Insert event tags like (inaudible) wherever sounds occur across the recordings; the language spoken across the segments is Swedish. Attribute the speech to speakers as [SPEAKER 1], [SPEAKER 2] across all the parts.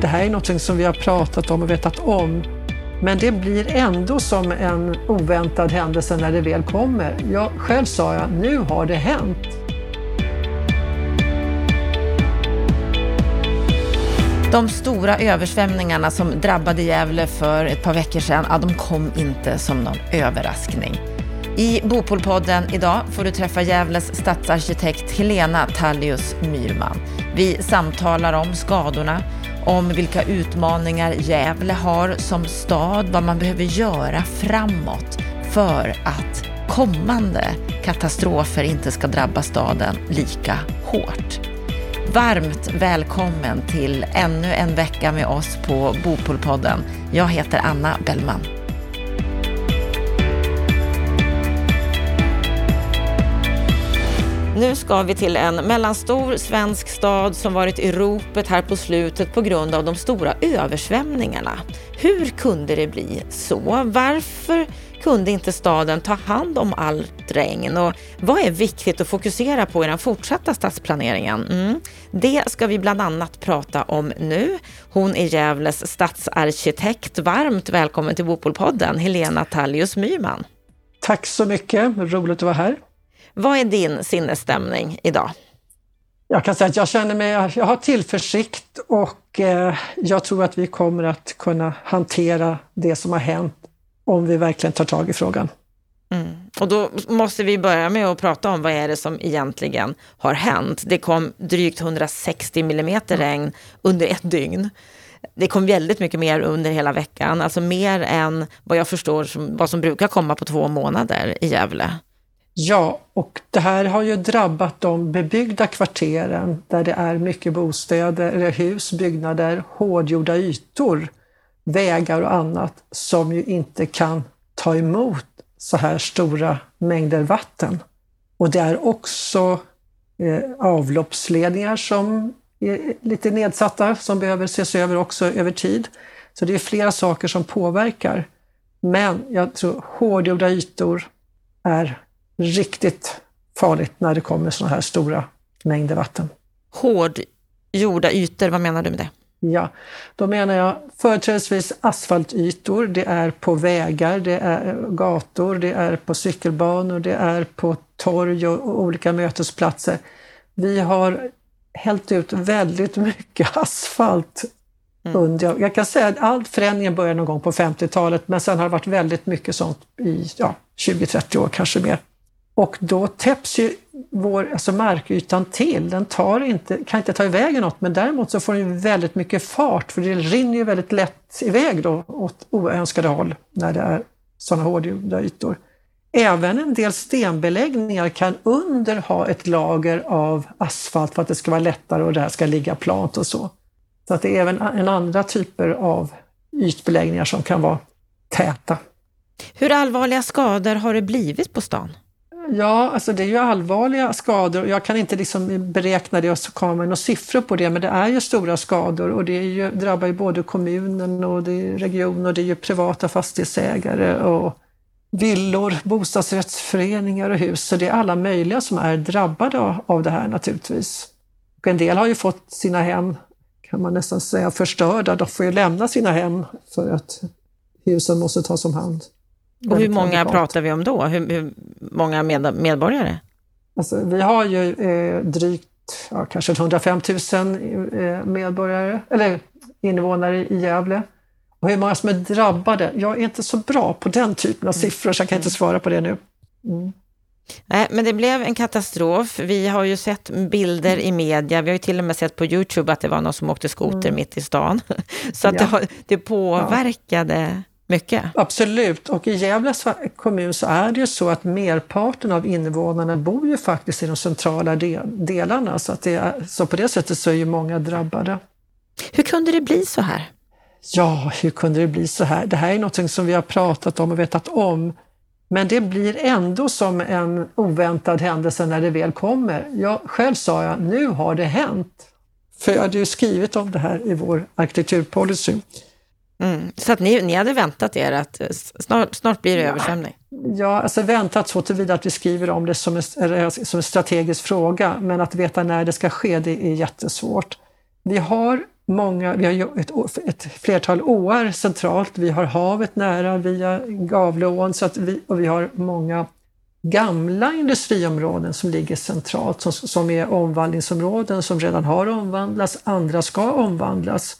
[SPEAKER 1] det här är något som vi har pratat om och vetat om. Men det blir ändå som en oväntad händelse när det väl kommer. Jag, själv sa jag, nu har det hänt.
[SPEAKER 2] De stora översvämningarna som drabbade Gävle för ett par veckor sedan, ja, de kom inte som någon överraskning. I Bopolpodden idag får du träffa Gävles stadsarkitekt Helena Tallius Myrman. Vi samtalar om skadorna, om vilka utmaningar Gävle har som stad, vad man behöver göra framåt för att kommande katastrofer inte ska drabba staden lika hårt. Varmt välkommen till ännu en vecka med oss på Bopolpodden. Jag heter Anna Bellman. Nu ska vi till en mellanstor svensk stad som varit i ropet här på slutet på grund av de stora översvämningarna. Hur kunde det bli så? Varför kunde inte staden ta hand om allt regn? Och vad är viktigt att fokusera på i den fortsatta stadsplaneringen? Mm. Det ska vi bland annat prata om nu. Hon är Gävles stadsarkitekt. Varmt välkommen till Bopolpodden, Helena Tallius Myrman.
[SPEAKER 1] Tack så mycket, roligt att vara här.
[SPEAKER 2] Vad är din sinnesstämning idag?
[SPEAKER 1] Jag kan säga att jag känner mig, jag har tillförsikt och eh, jag tror att vi kommer att kunna hantera det som har hänt om vi verkligen tar tag i frågan.
[SPEAKER 2] Mm. Och då måste vi börja med att prata om vad är det som egentligen har hänt. Det kom drygt 160 millimeter regn under ett dygn. Det kom väldigt mycket mer under hela veckan, alltså mer än vad jag förstår som, vad som brukar komma på två månader i Gävle.
[SPEAKER 1] Ja, och det här har ju drabbat de bebyggda kvarteren där det är mycket bostäder, eller hus, byggnader, hårdgjorda ytor, vägar och annat som ju inte kan ta emot så här stora mängder vatten. Och det är också eh, avloppsledningar som är lite nedsatta, som behöver ses över också över tid. Så det är flera saker som påverkar. Men jag tror hårdgjorda ytor är riktigt farligt när det kommer sådana här stora mängder vatten.
[SPEAKER 2] Hårdgjorda ytor, vad menar du med det?
[SPEAKER 1] Ja, då menar jag företrädesvis asfaltytor. Det är på vägar, det är gator, det är på cykelbanor, det är på torg och olika mötesplatser. Vi har hällt ut väldigt mycket (laughs) asfalt Mm. Jag kan säga att all förändringen började någon gång på 50-talet men sen har det varit väldigt mycket sånt i ja, 20-30 år, kanske mer. Och då täpps ju vår, alltså markytan till. Den tar inte, kan inte ta iväg något men däremot så får den väldigt mycket fart för det rinner ju väldigt lätt iväg då åt oönskade håll när det är sådana hårdgjorda ytor. Även en del stenbeläggningar kan under ha ett lager av asfalt för att det ska vara lättare och det här ska ligga plant och så. Så att det är även en andra typer av ytbeläggningar som kan vara täta.
[SPEAKER 2] Hur allvarliga skador har det blivit på stan?
[SPEAKER 1] Ja, alltså det är ju allvarliga skador. Jag kan inte liksom beräkna det och komma med några siffror på det, men det är ju stora skador och det ju, drabbar ju både kommunen och det är regionen och det är ju privata fastighetsägare och villor, bostadsrättsföreningar och hus. Så det är alla möjliga som är drabbade av det här naturligtvis. Och en del har ju fått sina hem, kan man nästan säga, förstörda. De får ju lämna sina hem för att husen måste tas om hand.
[SPEAKER 2] Och hur många pratar vi om då? Hur, hur många med, medborgare?
[SPEAKER 1] Alltså, vi har ju eh, drygt ja, kanske 105 000 eh, medborgare, eller invånare i Gävle. Och hur många som är drabbade? Jag är inte så bra på den typen av mm. siffror så jag kan inte svara på det nu. Mm.
[SPEAKER 2] Nej, men det blev en katastrof. Vi har ju sett bilder i media, vi har ju till och med sett på Youtube att det var någon som åkte skoter mm. mitt i stan. (laughs) Så att ja. det, det påverkade mycket?
[SPEAKER 1] Absolut, och i Gävle kommun så är det ju så att merparten av invånarna bor ju faktiskt i de centrala delarna, så, att det är, så på det sättet så är ju många drabbade.
[SPEAKER 2] Hur kunde det bli så här?
[SPEAKER 1] Ja, hur kunde det bli så här? Det här är något som vi har pratat om och vetat om, men det blir ändå som en oväntad händelse när det väl kommer. Jag, själv sa jag, nu har det hänt. För jag hade ju skrivit om det här i vår arkitekturpolicy.
[SPEAKER 2] Mm. Så att ni, ni hade väntat er att eh, snart, snart blir det ja. översvämning?
[SPEAKER 1] Ja, alltså väntat så tillvida att vi skriver om det som en, som en strategisk fråga, men att veta när det ska ske, det är jättesvårt. Vi har många, vi har ett, ett flertal åar centralt, vi har havet nära via Gavleån så att vi, och vi har många gamla industriområden som ligger centralt, som, som är omvandlingsområden som redan har omvandlats, andra ska omvandlas.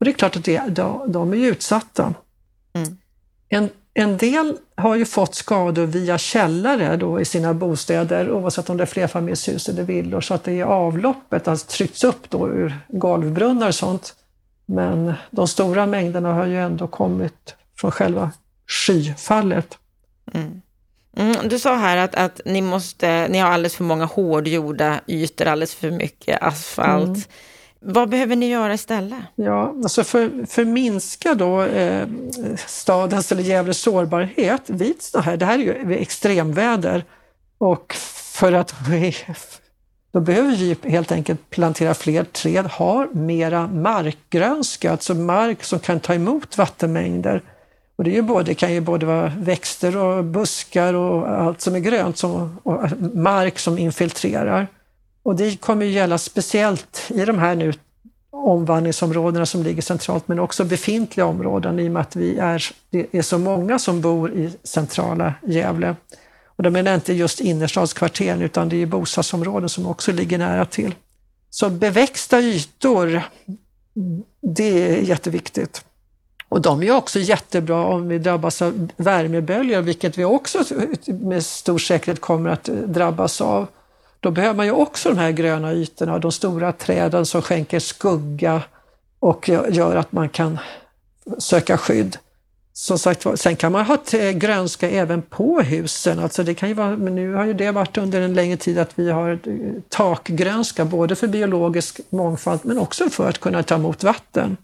[SPEAKER 1] Och det är klart att det, de, de är utsatta. Mm. En, en del har ju fått skador via källare då i sina bostäder, oavsett om det är flerfamiljshus eller villor, så att det är avloppet har alltså tryckts upp då ur golvbrunnar och sånt. Men de stora mängderna har ju ändå kommit från själva skyfallet.
[SPEAKER 2] Mm. Mm, du sa här att, att ni, måste, ni har alldeles för många hårdgjorda ytor, alldeles för mycket asfalt. Vad behöver ni göra istället?
[SPEAKER 1] Ja, alltså för, för att minska då eh, stadens eller Gävles sårbarhet vid så här, det här är ju extremväder och för att (laughs) då behöver vi helt enkelt plantera fler träd, ha mera markgrönska, alltså mark som kan ta emot vattenmängder. Och det, är ju både, det kan ju både vara växter och buskar och allt som är grönt, som, och mark som infiltrerar. Och det kommer ju gälla speciellt i de här nu omvandlingsområdena som ligger centralt, men också befintliga områden i och med att vi är, det är så många som bor i centrala Gävle. Och då menar jag inte just innerstadskvarteren, utan det är bostadsområden som också ligger nära till. Så beväxta ytor, det är jätteviktigt. Och de är också jättebra om vi drabbas av värmeböljor, vilket vi också med stor säkerhet kommer att drabbas av. Då behöver man ju också de här gröna ytorna, de stora träden som skänker skugga och gör att man kan söka skydd. Som sagt sen kan man ha grönska även på husen. Alltså det kan ju vara, men nu har ju det varit under en längre tid att vi har eh, takgrönska, både för biologisk mångfald men också för att kunna ta emot vatten.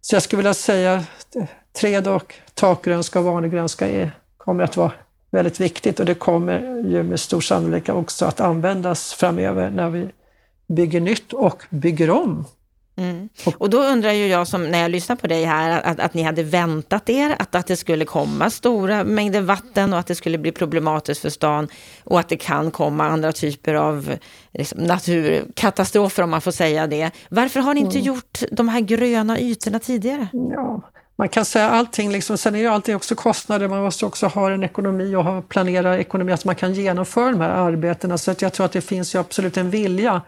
[SPEAKER 1] Så jag skulle vilja säga att träd och takgrönska och vanlig grönska är, kommer att vara väldigt viktigt och det kommer ju med stor sannolikhet också att användas framöver när vi bygger nytt och bygger om.
[SPEAKER 2] Mm. Och då undrar ju jag, som när jag lyssnar på dig här, att, att ni hade väntat er att, att det skulle komma stora mängder vatten och att det skulle bli problematiskt för stan och att det kan komma andra typer av liksom, naturkatastrofer, om man får säga det. Varför har ni inte mm. gjort de här gröna ytorna tidigare?
[SPEAKER 1] Ja, man kan säga allting, liksom, sen är det alltid också kostnader, man måste också ha en ekonomi och ha, planera ekonomi, att man kan genomföra de här arbetena. Så att jag tror att det finns ju absolut en vilja.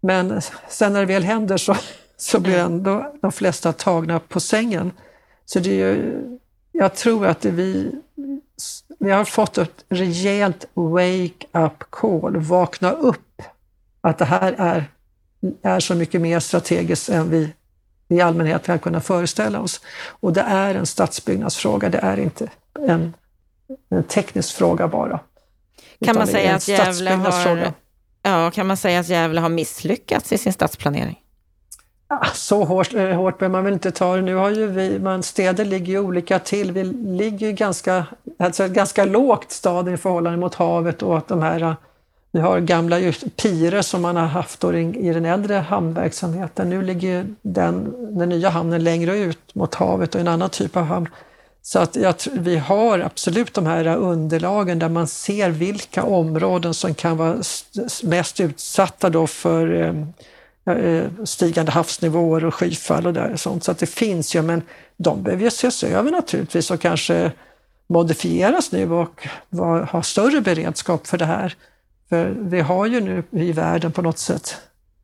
[SPEAKER 1] Men sen när det väl händer så, så blir ändå de flesta tagna på sängen. Så det är ju, jag tror att vi, vi har fått ett rejält wake-up call, vakna upp. Att det här är, är så mycket mer strategiskt än vi i allmänhet vi har kunnat föreställa oss. Och det är en stadsbyggnadsfråga, det är inte en, en teknisk fråga bara.
[SPEAKER 2] Kan man, säga att Gävle har, ja, kan man säga att Gävle har misslyckats i sin stadsplanering?
[SPEAKER 1] Så hårt, eh, hårt behöver man väl inte ta det. Nu har ju vi, man, städer ligger ju olika till. Vi ligger ju ganska, alltså ganska lågt staden i förhållande mot havet och att de här vi har gamla Pire som man har haft i den äldre hamnverksamheten. Nu ligger den, den nya hamnen längre ut mot havet och en annan typ av hamn. Så att jag, vi har absolut de här underlagen där man ser vilka områden som kan vara mest utsatta då för eh, eh, stigande havsnivåer och skyfall och där, sånt. Så att det finns ju, men de behöver ju ses över naturligtvis och kanske modifieras nu och ha större beredskap för det här. För vi har ju nu i världen på något sätt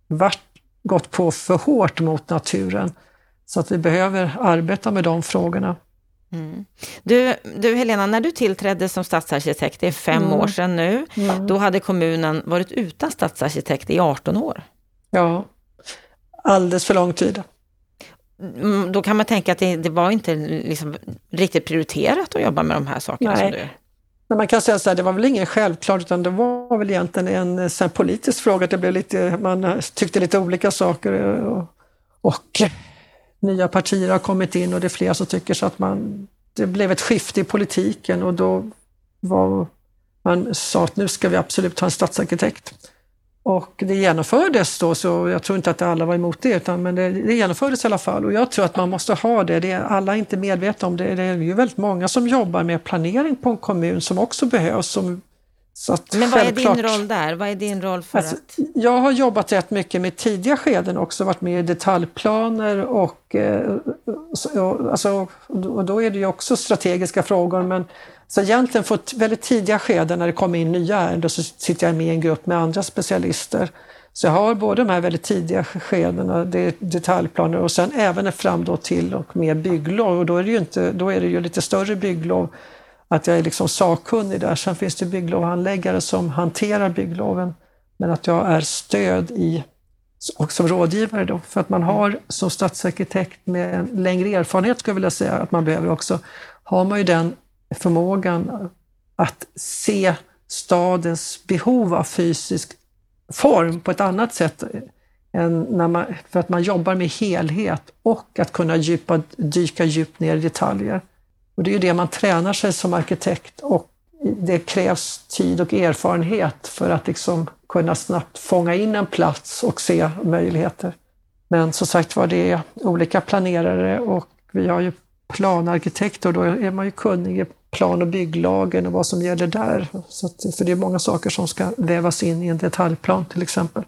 [SPEAKER 1] varit, gått på för hårt mot naturen. Så att vi behöver arbeta med de frågorna.
[SPEAKER 2] Mm. Du, du Helena, när du tillträdde som stadsarkitekt, det är fem mm. år sedan nu, mm. då hade kommunen varit utan stadsarkitekt i 18 år.
[SPEAKER 1] Ja, alldeles för lång tid.
[SPEAKER 2] Mm, då kan man tänka att det, det var inte liksom riktigt prioriterat att jobba med de här sakerna. Nej, som du...
[SPEAKER 1] Men man kan säga så här, det var väl ingen självklart utan det var väl egentligen en eh, så politisk fråga. Det blev lite, man eh, tyckte lite olika saker eh, och, och nya partier har kommit in och det är fler som tycker så att man, det blev ett skifte i politiken och då var man sa att nu ska vi absolut ha en statsarkitekt. Och det genomfördes då, så jag tror inte att alla var emot det, utan, men det, det genomfördes i alla fall. Och jag tror att man måste ha det. det är, alla är inte medvetna om det. Det är ju väldigt många som jobbar med planering på en kommun som också behövs, som
[SPEAKER 2] Men vad är din roll där? Vad är din roll för alltså, att...
[SPEAKER 1] Jag har jobbat rätt mycket med tidiga skeden också, varit med i detaljplaner och, eh, alltså, och då är det ju också strategiska frågor. Men så egentligen på väldigt tidiga skeden när det kommer in nya ärenden så sitter jag med i en grupp med andra specialister. Så jag har både de här väldigt tidiga skedena, det detaljplaner och sen även fram då till och med bygglov. Och då är det ju, inte, då är det ju lite större bygglov att jag är liksom sakkunnig där. Sen finns det bygglovhandläggare som hanterar byggloven, men att jag är stöd i och som rådgivare då, för att man har som stadsarkitekt med en längre erfarenhet, skulle jag vilja säga att man behöver också, har man ju den förmågan att se stadens behov av fysisk form på ett annat sätt än när man, för att man jobbar med helhet och att kunna djupa, dyka djupt ner i detaljer. Och det är ju det man tränar sig som arkitekt och det krävs tid och erfarenhet för att liksom kunna snabbt fånga in en plats och se möjligheter. Men som sagt var, det är olika planerare och vi har ju planarkitekter och då är man ju kunnig i plan och bygglagen och vad som gäller där. Så att, för det är många saker som ska vävas in i en detaljplan till exempel.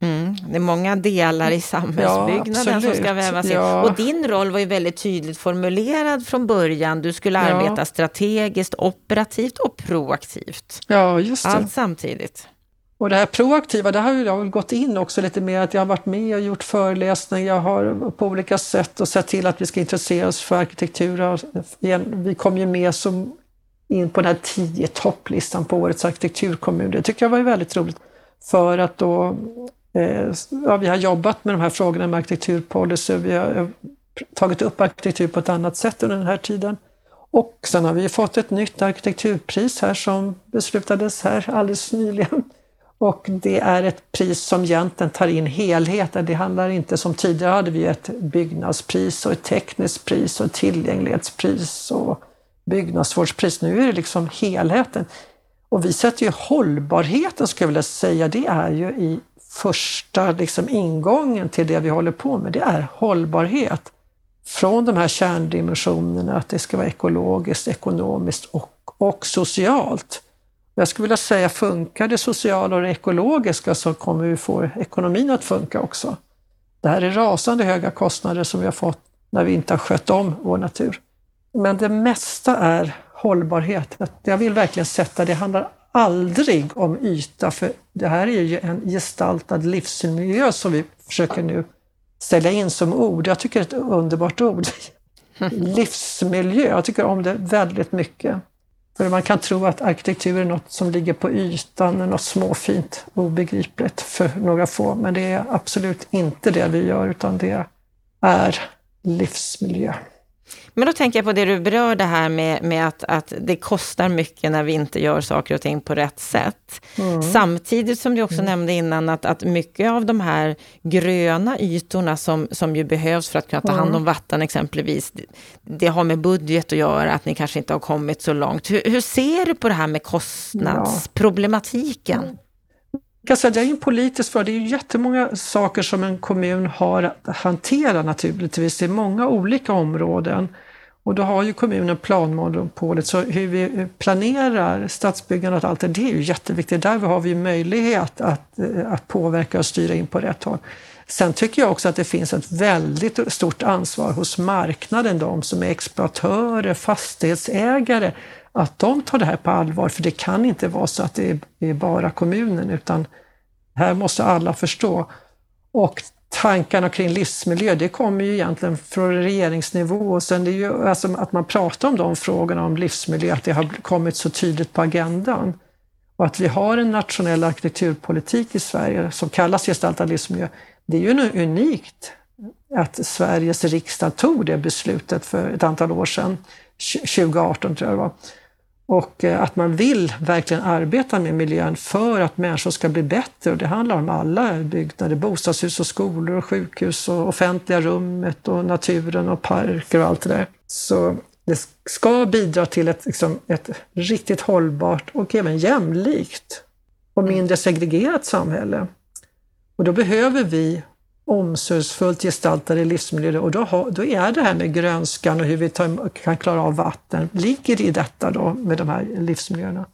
[SPEAKER 2] Mm, det är många delar i samhällsbyggnaden ja, som ska vävas in. Ja. Och din roll var ju väldigt tydligt formulerad från början. Du skulle ja. arbeta strategiskt, operativt och proaktivt.
[SPEAKER 1] Ja, just det.
[SPEAKER 2] Allt samtidigt.
[SPEAKER 1] Och det här proaktiva, det har jag gått in också lite mer, att jag har varit med och gjort föreläsningar, jag har på olika sätt och sett till att vi ska intressera oss för arkitektur. Vi kom ju med som in på den här tio topplistan på årets arkitekturkommun. Det tycker jag var väldigt roligt. För att då eh, ja, vi har jobbat med de här frågorna med arkitekturpolicy. Vi har eh, tagit upp arkitektur på ett annat sätt under den här tiden. Och sen har vi fått ett nytt arkitekturpris här som beslutades här alldeles nyligen. Och det är ett pris som egentligen tar in helheten. Det handlar inte som tidigare hade vi ett byggnadspris och ett tekniskt pris och ett tillgänglighetspris och byggnadsvårdspris. Nu är det liksom helheten. Och vi sätter ju hållbarheten, skulle jag vilja säga, det är ju i första liksom ingången till det vi håller på med, det är hållbarhet. Från de här kärndimensionerna, att det ska vara ekologiskt, ekonomiskt och, och socialt. Jag skulle vilja säga, funkar det sociala och det ekologiska så kommer vi få ekonomin att funka också. Det här är rasande höga kostnader som vi har fått när vi inte har skött om vår natur. Men det mesta är hållbarhet. Jag vill verkligen sätta, det handlar aldrig om yta, för det här är ju en gestaltad livsmiljö som vi försöker nu ställa in som ord. Jag tycker det är ett underbart ord. (laughs) Livsmiljö, jag tycker om det väldigt mycket. För man kan tro att arkitektur är något som ligger på ytan, något småfint, obegripligt för några få. Men det är absolut inte det vi gör, utan det är livsmiljö.
[SPEAKER 2] Men då tänker jag på det du berörde här med, med att, att det kostar mycket när vi inte gör saker och ting på rätt sätt. Mm. Samtidigt som du också mm. nämnde innan att, att mycket av de här gröna ytorna som, som ju behövs för att kunna ta hand om mm. vatten exempelvis, det, det har med budget att göra, att ni kanske inte har kommit så långt. Hur, hur ser du på det här med kostnadsproblematiken?
[SPEAKER 1] Kan säga, det är en politisk fråga. Det är ju jättemånga saker som en kommun har att hantera naturligtvis. Det är många olika områden. Och då har ju kommunen planmonopolet, så hur vi planerar stadsbyggandet och allt det, det är ju jätteviktigt. Där har vi möjlighet att, eh, att påverka och styra in på rätt håll. Sen tycker jag också att det finns ett väldigt stort ansvar hos marknaden, de som är exploatörer, fastighetsägare, att de tar det här på allvar. För det kan inte vara så att det är bara kommunen, utan här måste alla förstå. Och tankarna kring livsmiljö, det kommer ju egentligen från regeringsnivå. Och sen det är ju alltså att man pratar om de frågorna om livsmiljö, att det har kommit så tydligt på agendan. Och att vi har en nationell arkitekturpolitik i Sverige som kallas gestaltad livsmiljö. Det är ju unikt att Sveriges riksdag tog det beslutet för ett antal år sedan, 2018 tror jag det var. Och eh, att man vill verkligen arbeta med miljön för att människor ska bli bättre. Och det handlar om alla byggnader, bostadshus och skolor och sjukhus och offentliga rummet och naturen och parker och allt det där. Så det ska bidra till ett, liksom, ett riktigt hållbart och även jämlikt och mindre segregerat samhälle. Och då behöver vi omsorgsfullt gestaltade livsmiljöer och då, har, då är det här med grönskan och hur vi tar, kan klara av vatten, ligger i detta då med de här livsmiljöerna.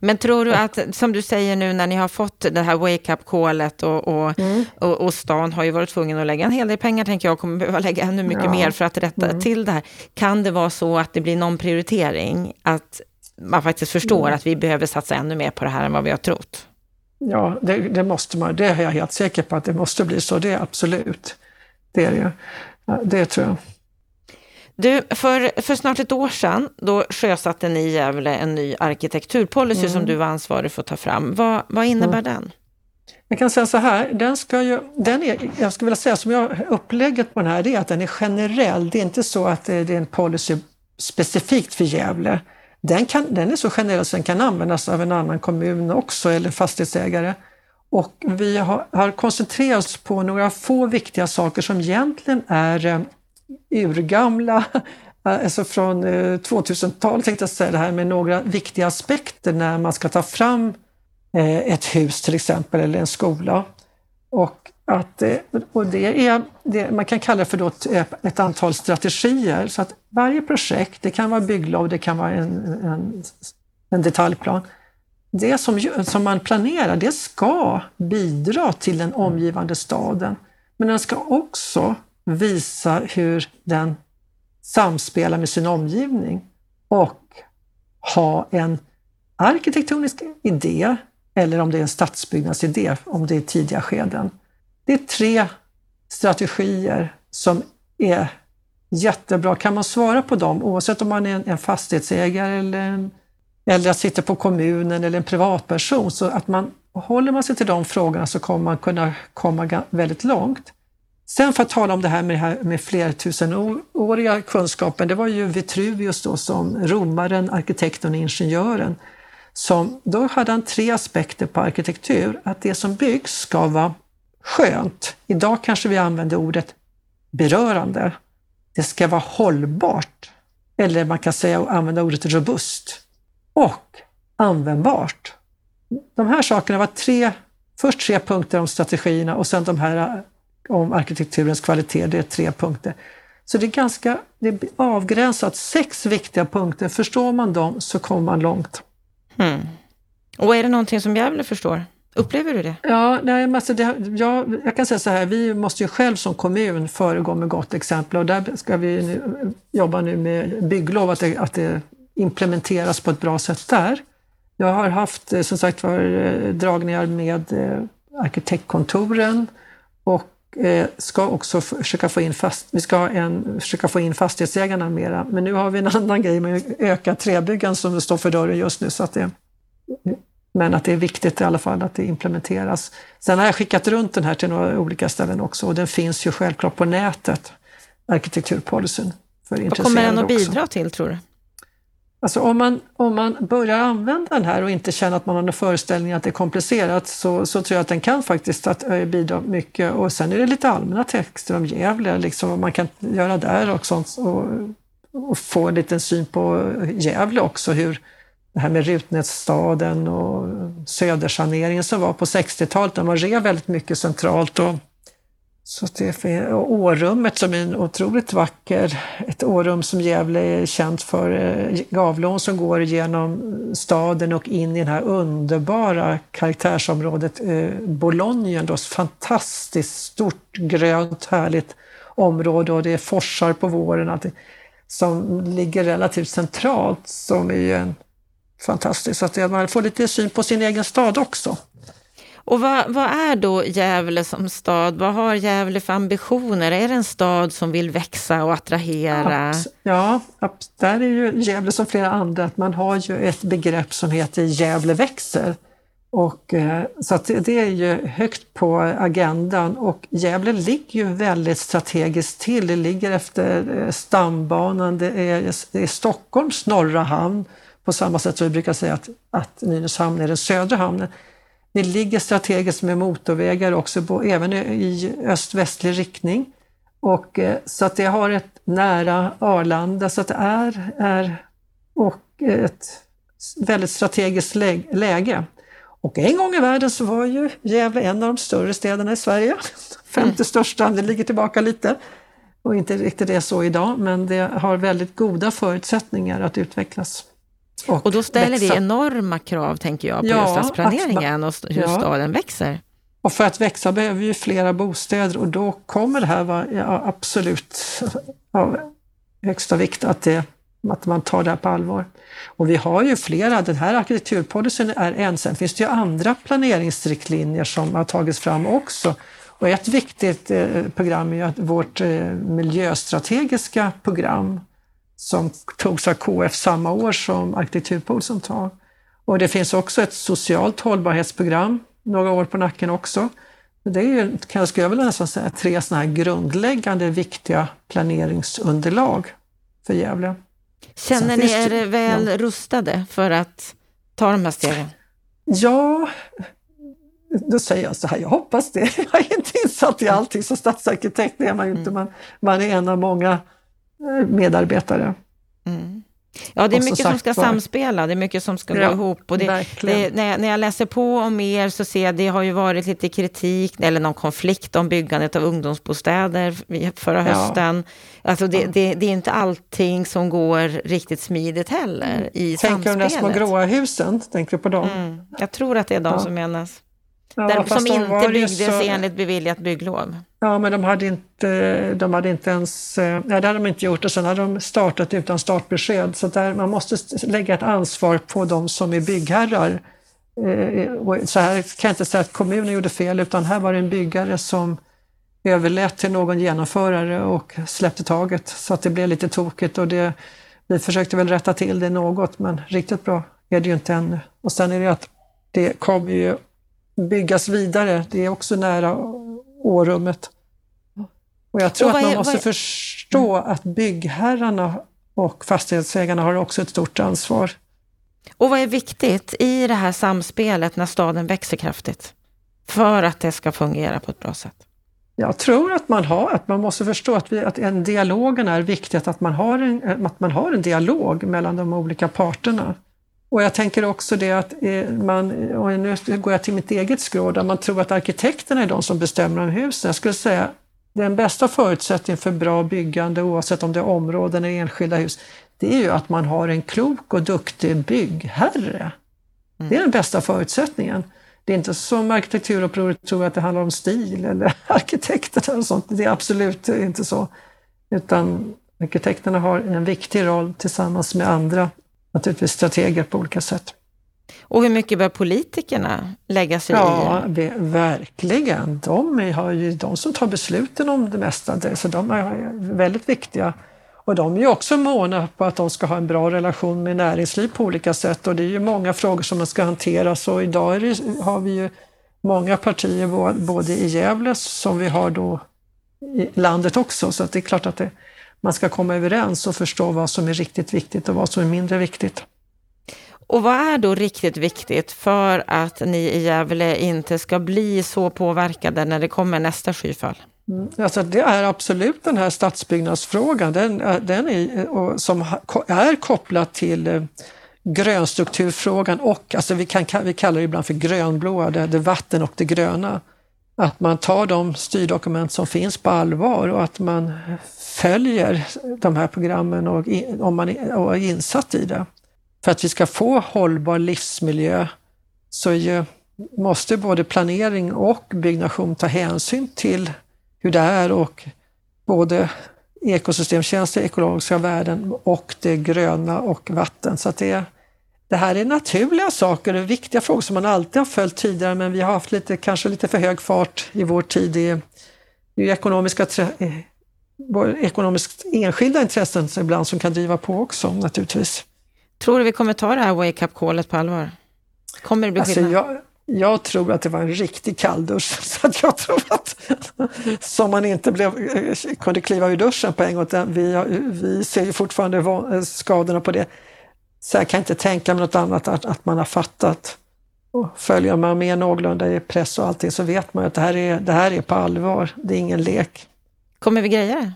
[SPEAKER 2] Men tror du att, som du säger nu när ni har fått det här wake-up callet och, och, mm. och, och, stan har ju varit tvungen att lägga en hel del pengar, tänker jag, och kommer behöva lägga ännu mycket ja. mer för att rätta mm. till det här. Kan det vara så att det blir någon prioritering, att man faktiskt förstår mm. att vi behöver satsa ännu mer på det här än vad vi har trott?
[SPEAKER 1] Ja, det, det, måste man. Det är jag helt säker på att det måste bli så. Det är absolut. Det är det. Det tror jag.
[SPEAKER 2] Du, för, för snart ett år sedan, då sjösatte ni i Gävle en ny arkitekturpolicy mm. som du var ansvarig för att ta fram. Vad, vad innebär mm. den?
[SPEAKER 1] Jag kan säga så här, den ska ju, den är, jag skulle vilja säga som jag upplägget på den här, det är att den är generell. Det är inte så att det är en policy specifikt för Gävle. Den, kan, den är så generell så den kan användas av en annan kommun också eller fastighetsägare. Och vi har, har koncentrerat oss på några få viktiga saker som egentligen är eh, urgamla, (laughs) alltså från eh, 2000-talet tänkte jag säga det här med några viktiga aspekter när man ska ta fram eh, ett hus till exempel eller en skola. Och, att, och det är, det, man kan kalla det för då ett, ett, antal strategier. Så att varje projekt, det kan vara bygglov, det kan vara en, en, en detaljplan. Det som, som man planerar, det ska bidra till den omgivande staden. Men den ska också visa hur den samspelar med sin omgivning och ha en arkitektonisk idé eller om det är en stadsbyggnadsidé, om det är tidiga skeden. Det är tre strategier som är jättebra. Kan man svara på dem, oavsett om man är en fastighetsägare eller, en, eller sitter på kommunen eller en privatperson, så att man håller man sig till de frågorna så kommer man kunna komma väldigt långt. Sen för att tala om det här med, det här med flertusenåriga kunskapen, det var ju Vitruvius då som romaren, arkitekten och ingenjören. Som, då hade han tre aspekter på arkitektur, att det som byggs ska vara skönt. Idag kanske vi använder ordet berörande. Det ska vara hållbart. Eller man kan säga använda ordet robust. Och användbart. De här sakerna var tre, först tre punkter om strategierna och sen de här eh, om arkitekturens kvalitet. Det är tre punkter. Så det är ganska det är avgränsat, sex viktiga punkter. Förstår man dem så kommer man långt.
[SPEAKER 2] Mm. Och är det någonting som Gävle förstår? Upplever du det?
[SPEAKER 1] Ja, nej, alltså det, ja, jag kan säga så här, vi måste ju själv som kommun föregå med gott exempel och där ska vi nu, eh, jobba nu med bygglov, att det, att det implementeras på ett bra sätt där. Jag har haft eh, som sagt var eh, dragningar med arkitektkontoren och ska också försöka få in, fast, vi ska en, försöka få in fastighetsägarna mera. Men nu har vi en (laughs) annan grej med ökat träbyggan som står för dörren just nu. Så att det, men att det är viktigt i alla fall att det implementeras. Sen har jag skickat runt den här till några olika ställen också och den finns ju självklart på nätet, arkitekturpolicyn.
[SPEAKER 2] Vad kommer den att bidra också. till tror du?
[SPEAKER 1] Alltså om, man, om man börjar använda den här och inte känner att man har någon föreställning att det är komplicerat så, så tror jag att den kan faktiskt att, äh, bidra mycket. Och sen är det lite allmänna texter om Gävle, liksom vad man kan göra där och sånt. Och, och få en liten syn på Gävle också, hur det här med Rutnässtaden och södersaneringen som var på 60-talet, De man rev väldigt mycket centralt. Och, så det och Årummet som är en otroligt vacker, ett årum som Gävle är känt för, eh, Gavlån som går genom staden och in i det här underbara karaktärsområdet eh, Bolognen, då, fantastiskt stort, grönt, härligt område och det är forsar på våren som ligger relativt centralt som är en fantastiskt, så att man får lite syn på sin egen stad också.
[SPEAKER 2] Och vad, vad, är då Gävle som stad? Vad har Gävle för ambitioner? Är det en stad som vill växa och attrahera?
[SPEAKER 1] Ja, där är ju Gävle som flera andra, att man har ju ett begrepp som heter Gävle växer. Och, eh, så att det är ju högt på agendan och Gävle ligger ju väldigt strategiskt till. Det ligger efter eh, stambanan, det är, det är Stockholms norra hamn på samma sätt som vi brukar säga att, att Nynäshamn är den södra hamnen. Det ligger strategiskt med motorvägar också, på, även i öst-västlig riktning. Och, eh, så att det har ett nära Arlanda, så att det är, är och ett väldigt strategiskt läge. Och en gång i världen så var ju Gävle en av de större städerna i Sverige. (laughs) Femte mm. största, det ligger tillbaka lite. Och inte riktigt det så idag, men det har väldigt goda förutsättningar att utvecklas.
[SPEAKER 2] Och, och då ställer växa. det enorma krav, tänker jag, på ja, stadsplaneringen och hur ja. staden växer.
[SPEAKER 1] Och för att växa behöver vi flera bostäder och då kommer det här vara ja, absolut av högsta vikt att, det, att man tar det här på allvar. Och vi har ju flera, den här arkitekturpolicyn är en, sen finns det ju andra planeringsriktlinjer som har tagits fram också. Och ett viktigt eh, program är att vårt eh, miljöstrategiska program som togs av KF samma år som arkitekturpolicyn tar. Och det finns också ett socialt hållbarhetsprogram, några år på nacken också. Det är ju, kan jag skulle vilja nästan säga, tre sådana här grundläggande viktiga planeringsunderlag för Gävle.
[SPEAKER 2] Känner ni er väl ja. rustade för att ta de här stegen?
[SPEAKER 1] Ja, då säger jag så här, jag hoppas det. (laughs) Jag är inte insatt i allting, som stadsarkitekt är man ju inte. Mm. Man, man är en av många medarbetare.
[SPEAKER 2] Mm. Ja, det är mycket som ska var. samspela, det är mycket som ska ja, gå ihop. Och det, det, när, jag, när jag läser på om er så ser jag att det har ju varit lite kritik eller någon konflikt om byggandet av ungdomsbostäder förra hösten. Ja. Alltså det, ja. det, det, är inte allting som går riktigt smidigt heller mm. i
[SPEAKER 1] Tänker
[SPEAKER 2] samspelet.
[SPEAKER 1] Tänker du de små gråa husen? Tänker du på dem? Mm.
[SPEAKER 2] Jag tror att det är de som menas. Där, som inte byggdes så... enligt beviljat bygglov.
[SPEAKER 1] Ja, men de hade inte, de hade inte ens... Eh, ja, det hade de inte gjort och sen hade de startat utan startbesked. Så där, man måste lägga ett ansvar på de som är byggherrar. Eh, så här kan jag inte säga att kommunen gjorde fel, utan här var det en byggare som överlät till någon genomförare och släppte taget så att det blev lite tokigt. Och det, vi försökte väl rätta till det något, men riktigt bra är det ju inte ännu. Och sen är det att det kommer ju byggas vidare. Det är också nära Årummet. Och jag tror och att man är, måste är... förstå att byggherrarna och fastighetsägarna har också ett stort ansvar.
[SPEAKER 2] Och vad är viktigt i det här samspelet när staden växer kraftigt? För att det ska fungera på ett bra sätt?
[SPEAKER 1] Jag tror att man, har, att man måste förstå att, vi, att en dialogen är viktigt, att man, har en, att man har en dialog mellan de olika parterna. Och jag tänker också det att eh, man, och nu går jag till mitt eget skrå, där man tror att arkitekterna är de som bestämmer om husen. Jag skulle säga den bästa förutsättningen för bra byggande, oavsett om det är områden eller enskilda hus, det är ju att man har en klok och duktig byggherre. Mm. Det är den bästa förutsättningen. Det är inte som arkitekturupproret tror att det handlar om stil eller (laughs) arkitekterna och sånt. Det är absolut inte så. Utan arkitekterna har en viktig roll tillsammans med andra naturligtvis strateger på olika sätt.
[SPEAKER 2] Och hur mycket bör politikerna lägga sig
[SPEAKER 1] ja, i? Ja, verkligen. De är ju de som tar besluten om det mesta, så de är väldigt viktiga. Och de är ju också måna på att de ska ha en bra relation med näringsliv på olika sätt och det är ju många frågor som man ska hantera. Så idag det, har vi ju många partier både i Gävle som vi har då i landet också, så att det är klart att det, man ska komma överens och förstå vad som är riktigt viktigt och vad som är mindre viktigt.
[SPEAKER 2] Och vad är då riktigt viktigt för att ni i Gävle inte ska bli så påverkade när det kommer nästa skyfall?
[SPEAKER 1] Mm, alltså det är absolut den här stadsbyggnadsfrågan den, eh, den är, eh, som är kopplad till eh, grönstrukturfrågan och alltså vi, kan, vi kallar det ibland för grönblåa, det, det vatten och det gröna. Att man tar de styrdokument som finns på allvar och att man följer de här programmen och, om man är, är insatt i det. För att vi ska få hållbar livsmiljö så ju, måste både planering och byggnation ta hänsyn till hur det är och både ekosystemtjänster, ekologiska värden och det gröna och vatten. Så att det, det här är naturliga saker och viktiga frågor som man alltid har följt tidigare men vi har haft lite, kanske lite för hög fart i vår tid. Det är, ekonomiska eh, ekonomiskt enskilda intressen ibland som kan driva på också naturligtvis.
[SPEAKER 2] Tror du vi kommer ta det här wake-up callet på allvar? Kommer det bli
[SPEAKER 1] alltså, jag, jag, tror att det var en riktig kalldusch. (laughs) Så att jag tror att (laughs) som man inte blev, kunde kliva ur duschen på en gång. Vi, vi ser ju fortfarande skadorna på det. Så jag kan inte tänka mig något annat att, att man har fattat. Och följer man med någorlunda i press och allting så vet man att det här är, det här är på allvar. Det är ingen lek.
[SPEAKER 2] Kommer vi greja det?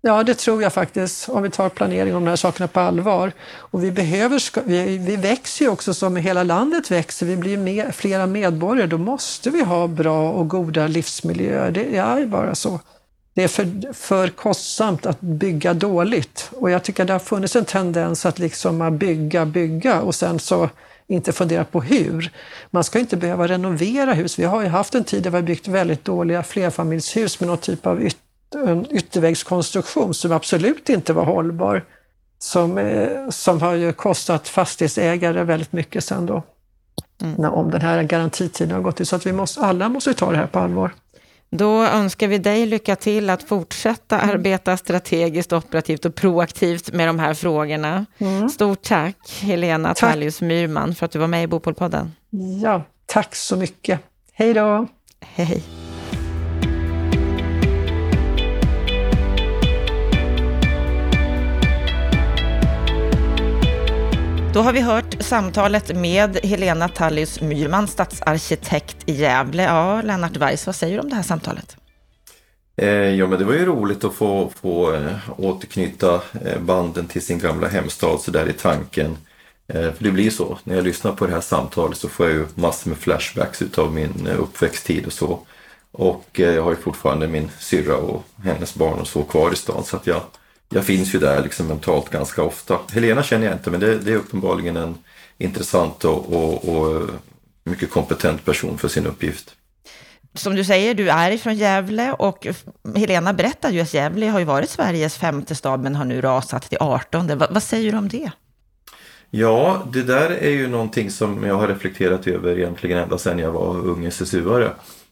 [SPEAKER 1] Ja, det tror jag faktiskt, om vi tar planering om de här sakerna på allvar. Och vi, behöver, vi, vi växer ju också som hela landet växer, vi blir mer, flera medborgare, då måste vi ha bra och goda livsmiljöer. Det är bara så. det är för, för kostsamt att bygga dåligt. Och jag tycker det har funnits en tendens att liksom bygga, bygga och sen så inte fundera på hur. Man ska inte behöva renovera hus. Vi har ju haft en tid där vi har byggt väldigt dåliga flerfamiljshus med någon typ av yttre en ytterväggskonstruktion som absolut inte var hållbar. Som, eh, som har kostat fastighetsägare väldigt mycket sen då. Mm. Om den här garantitiden har gått ut. Så att vi måste, alla måste ta det här på allvar.
[SPEAKER 2] Då önskar vi dig lycka till att fortsätta mm. arbeta strategiskt, operativt och proaktivt med de här frågorna. Mm. Stort tack Helena. Tallius Myrman för att du var med i Bopolpodden.
[SPEAKER 1] Ja, tack så mycket. Hej då!
[SPEAKER 2] Hej. Då har vi hört samtalet med Helena Tallius Myrman, stadsarkitekt i Gävle. Ja, Lennart Weiss, vad säger du om det här samtalet?
[SPEAKER 3] Eh, ja, men det var ju roligt att få, få eh, återknyta eh, banden till sin gamla hemstad så där i tanken. För det blir så, när jag lyssnar på det här samtalet så får jag ju massor med flashbacks utav min uppväxttid och så. Och jag har ju fortfarande min syrra och hennes barn och så kvar i stan så att jag jag finns ju där liksom mentalt ganska ofta. Helena känner jag inte men det, det är uppenbarligen en intressant och, och, och, mycket kompetent person för sin uppgift.
[SPEAKER 2] Som du säger, du är ifrån Gävle och Helena berättade ju att Gävle har ju varit Sveriges femte stad men har nu rasat till 18. Va, vad säger du om det?
[SPEAKER 3] Ja, det där är ju någonting som jag har reflekterat över egentligen ända sedan jag var ung SSU-are.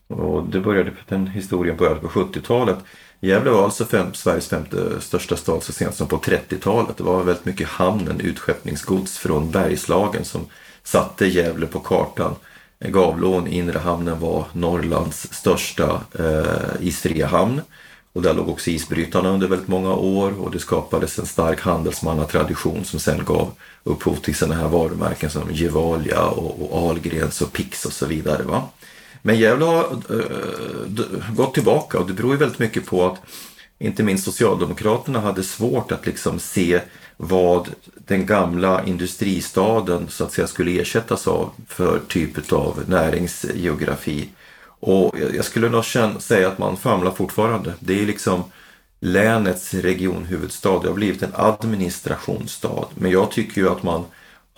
[SPEAKER 3] Och det började, den historien började på 70-talet. Gävle var alltså fem, Sveriges femte största stad så sent som på 30-talet. Det var väldigt mycket hamnen, utskeppningsgods från Bergslagen som satte Gävle på kartan. Gavlån, inre hamnen, var Norrlands största eh, isfria hamn. Och där låg också isbrytarna under väldigt många år och det skapades en stark handelsmannatradition som sen gav upphov till sådana här varumärken som Gevalia och, och Ahlgrens och Pix och så vidare. Va? Men Gävle har äh, gått tillbaka och det beror ju väldigt mycket på att inte minst Socialdemokraterna hade svårt att liksom se vad den gamla industristaden så att säga skulle ersättas av för typ av näringsgeografi. Och jag skulle nog säga att man famlar fortfarande. Det är liksom länets regionhuvudstad. Det har blivit en administrationsstad. Men jag tycker ju att man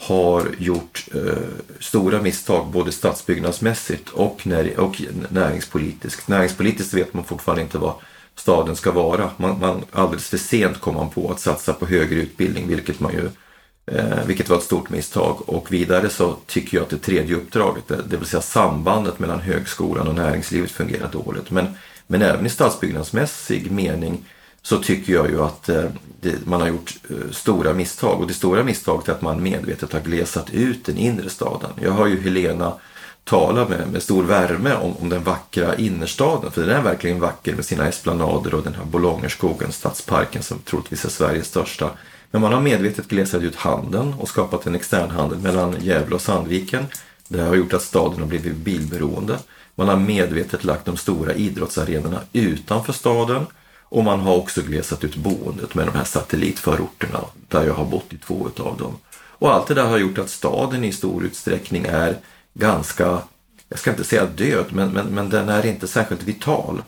[SPEAKER 3] har gjort eh, stora misstag både stadsbyggnadsmässigt och, när, och näringspolitiskt. Näringspolitiskt vet man fortfarande inte vad staden ska vara. Man, man, alldeles för sent kom man på att satsa på högre utbildning, vilket, man ju, eh, vilket var ett stort misstag. Och vidare så tycker jag att det tredje uppdraget, det, vill säga sambandet mellan högskolan och näringslivet fungerar dåligt. Men, men även i stadsbyggnadsmässig mening så tycker jag ju att eh, det, man har gjort eh, stora misstag. Och det stora misstaget är att man medvetet har glesat ut den inre staden. Jag har ju Helena tala med, med stor värme om, om den vackra innerstaden. För den är verkligen vacker med sina esplanader och den här Bolongerskogen, stadsparken som troligtvis är Sveriges största. Men man har medvetet glesat ut handeln och skapat en externhandel mellan Gävle och Sandviken. Det har gjort att staden har blivit bilberoende. Man har medvetet lagt de stora idrottsarenorna utanför staden och man har också glesat ut boendet med de här satellitförorterna där jag har bott i två utav dem. Och allt det där har gjort att staden i stor utsträckning är ganska, jag ska inte säga död, men, men, men den är inte särskilt vital.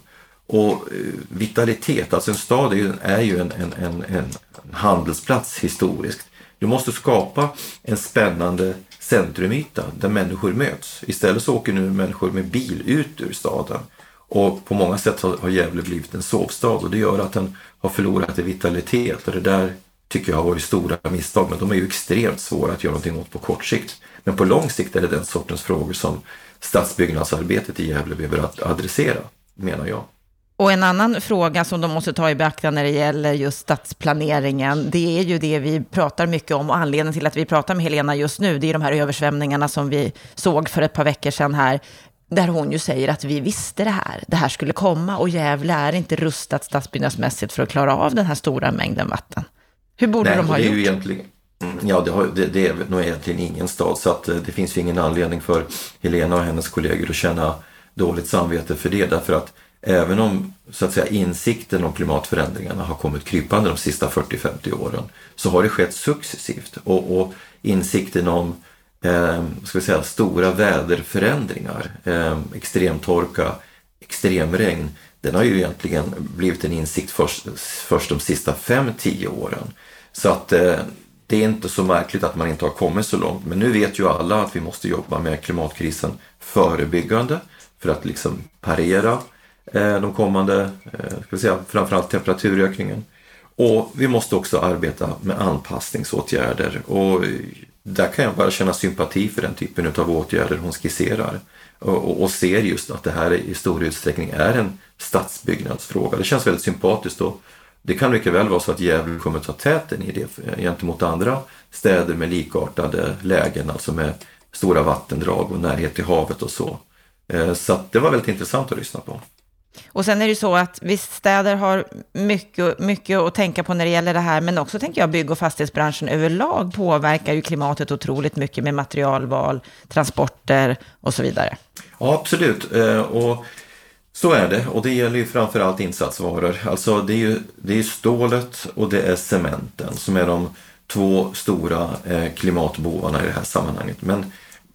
[SPEAKER 3] Och eh, vitalitet, alltså en stad är ju, är ju en, en, en, en handelsplats historiskt. Du måste skapa en spännande centrumyta där människor möts. Istället så åker nu människor med bil ut ur staden. Och på många sätt har Gävle blivit en sovstad och det gör att den har förlorat i vitalitet och det där tycker jag har varit stora misstag men de är ju extremt svåra att göra någonting åt på kort sikt. Men på lång sikt är det den sortens frågor som stadsbyggnadsarbetet i Gävle behöver adressera, menar jag.
[SPEAKER 2] Och en annan fråga som de måste ta i beaktande när det gäller just stadsplaneringen, det är ju det vi pratar mycket om och anledningen till att vi pratar med Helena just nu, det är de här översvämningarna som vi såg för ett par veckor sedan här där hon ju säger att vi visste det här, det här skulle komma och Gävle är inte rustat stadsbyggnadsmässigt för att klara av den här stora mängden vatten. Hur borde
[SPEAKER 3] Nej,
[SPEAKER 2] de ha
[SPEAKER 3] det är
[SPEAKER 2] gjort?
[SPEAKER 3] Ju egentligen, mm, ja, det, har, det, det, är nog egentligen ingen stad så att eh, det finns ju ingen anledning för Helena och hennes kollegor att känna dåligt samvete för det därför att även om så att säga, insikten om klimatförändringarna har kommit krypande de sista 40-50 åren så har det skett successivt och, och insikten om eh, ska vi säga, stora väderförändringar, eh, extremtorka, extremregn, den har ju egentligen blivit en insikt först, först de sista fem tio åren. Så att eh, det är inte så märkligt att man inte har kommit så långt. Men nu vet ju alla att vi måste jobba med klimatkrisen förebyggande för att liksom parera eh, de kommande, eh, ska vi säga, framförallt temperaturökningen. Och vi måste också arbeta med anpassningsåtgärder och där kan jag bara känna sympati för den typen av åtgärder hon skisserar och, och ser just att det här i stor utsträckning är en stadsbyggnadsfråga. Det känns väldigt sympatiskt och det kan mycket väl vara så att Gävle kommer ta täten i det gentemot andra städer med likartade lägen, alltså med stora vattendrag och närhet till havet och så. Eh, så det var väldigt intressant att lyssna på.
[SPEAKER 2] Och sen är det ju så att visst, städer har mycket, mycket att tänka på när det gäller det här, men också tänker jag bygg och fastighetsbranschen överlag påverkar ju klimatet otroligt mycket med materialval, transporter och så vidare.
[SPEAKER 3] Ja, absolut. Eh, och så är det och det gäller ju framförallt insatsvaror. Alltså det är ju det är stålet och det är cementen som är de två stora eh, klimatbovarna i det här sammanhanget. Men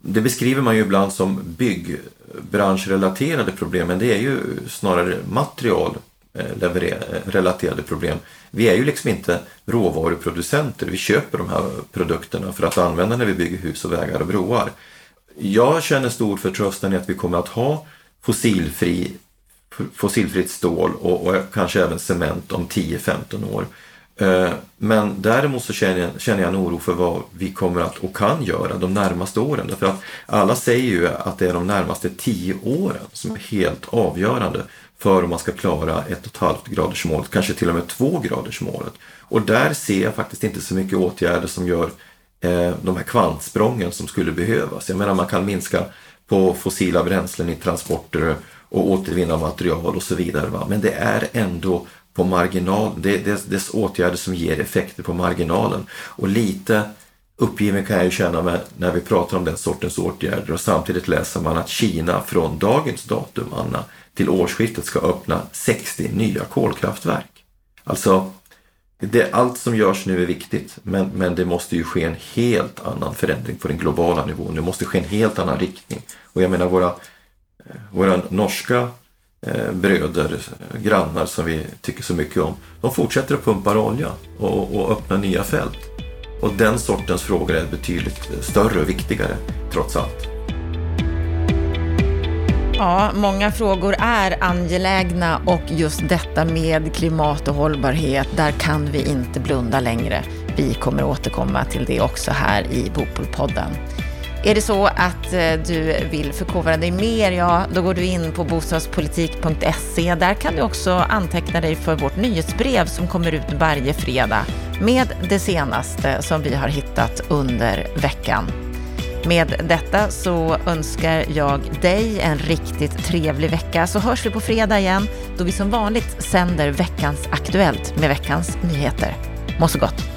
[SPEAKER 3] det beskriver man ju ibland som byggbranschrelaterade problem, men det är ju snarare materialrelaterade eh, eh, problem. Vi är ju liksom inte råvaruproducenter, vi köper de här produkterna för att använda när vi bygger hus och vägar och broar. Jag känner stor förtröstan i att vi kommer att ha fossilfri, fossilfritt stål och, och kanske även cement om 10-15 år. Eh, men däremot så känner jag, känner jag en oro för vad vi kommer att och kan göra de närmaste åren. Därför att alla säger ju att det är de närmaste tio åren som är helt avgörande för om man ska klara ett och ett halvt gradersmålet, kanske till och med två gradersmålet. Och där ser jag faktiskt inte så mycket åtgärder som gör eh, de här kvantsprången som skulle behövas. Jag menar man kan minska på fossila bränslen i transporter och återvinna material och så vidare. Va? Men det är ändå på marginalen. Det är dess åtgärder som ger effekter på marginalen. Och lite uppgiven kan jag ju känna mig när vi pratar om den sortens åtgärder och samtidigt läser man att Kina från dagens datum, Anna, till årsskiftet ska öppna 60 nya kolkraftverk. Alltså, det, allt som görs nu är viktigt, men, men det måste ju ske en helt annan förändring på den globala nivån. Det måste ske en helt annan riktning. Och jag menar våra, våra norska Eh, bröder, grannar som vi tycker så mycket om, de fortsätter att pumpa olja och, och öppna nya fält. Och den sortens frågor är betydligt större och viktigare trots allt.
[SPEAKER 2] Ja, många frågor är angelägna och just detta med klimat och hållbarhet, där kan vi inte blunda längre. Vi kommer återkomma till det också här i Bopolpodden. Är det så att eh, du vill förkovra dig mer, ja, då går du in på bostadspolitik.se. Där kan du också anteckna dig för vårt nyhetsbrev som kommer ut varje fredag med det senaste som vi har hittat under veckan. Med detta så önskar jag dig en riktigt trevlig vecka så hörs vi på fredag igen då vi som vanligt sänder veckans Aktuellt med veckans nyheter. Må så gott!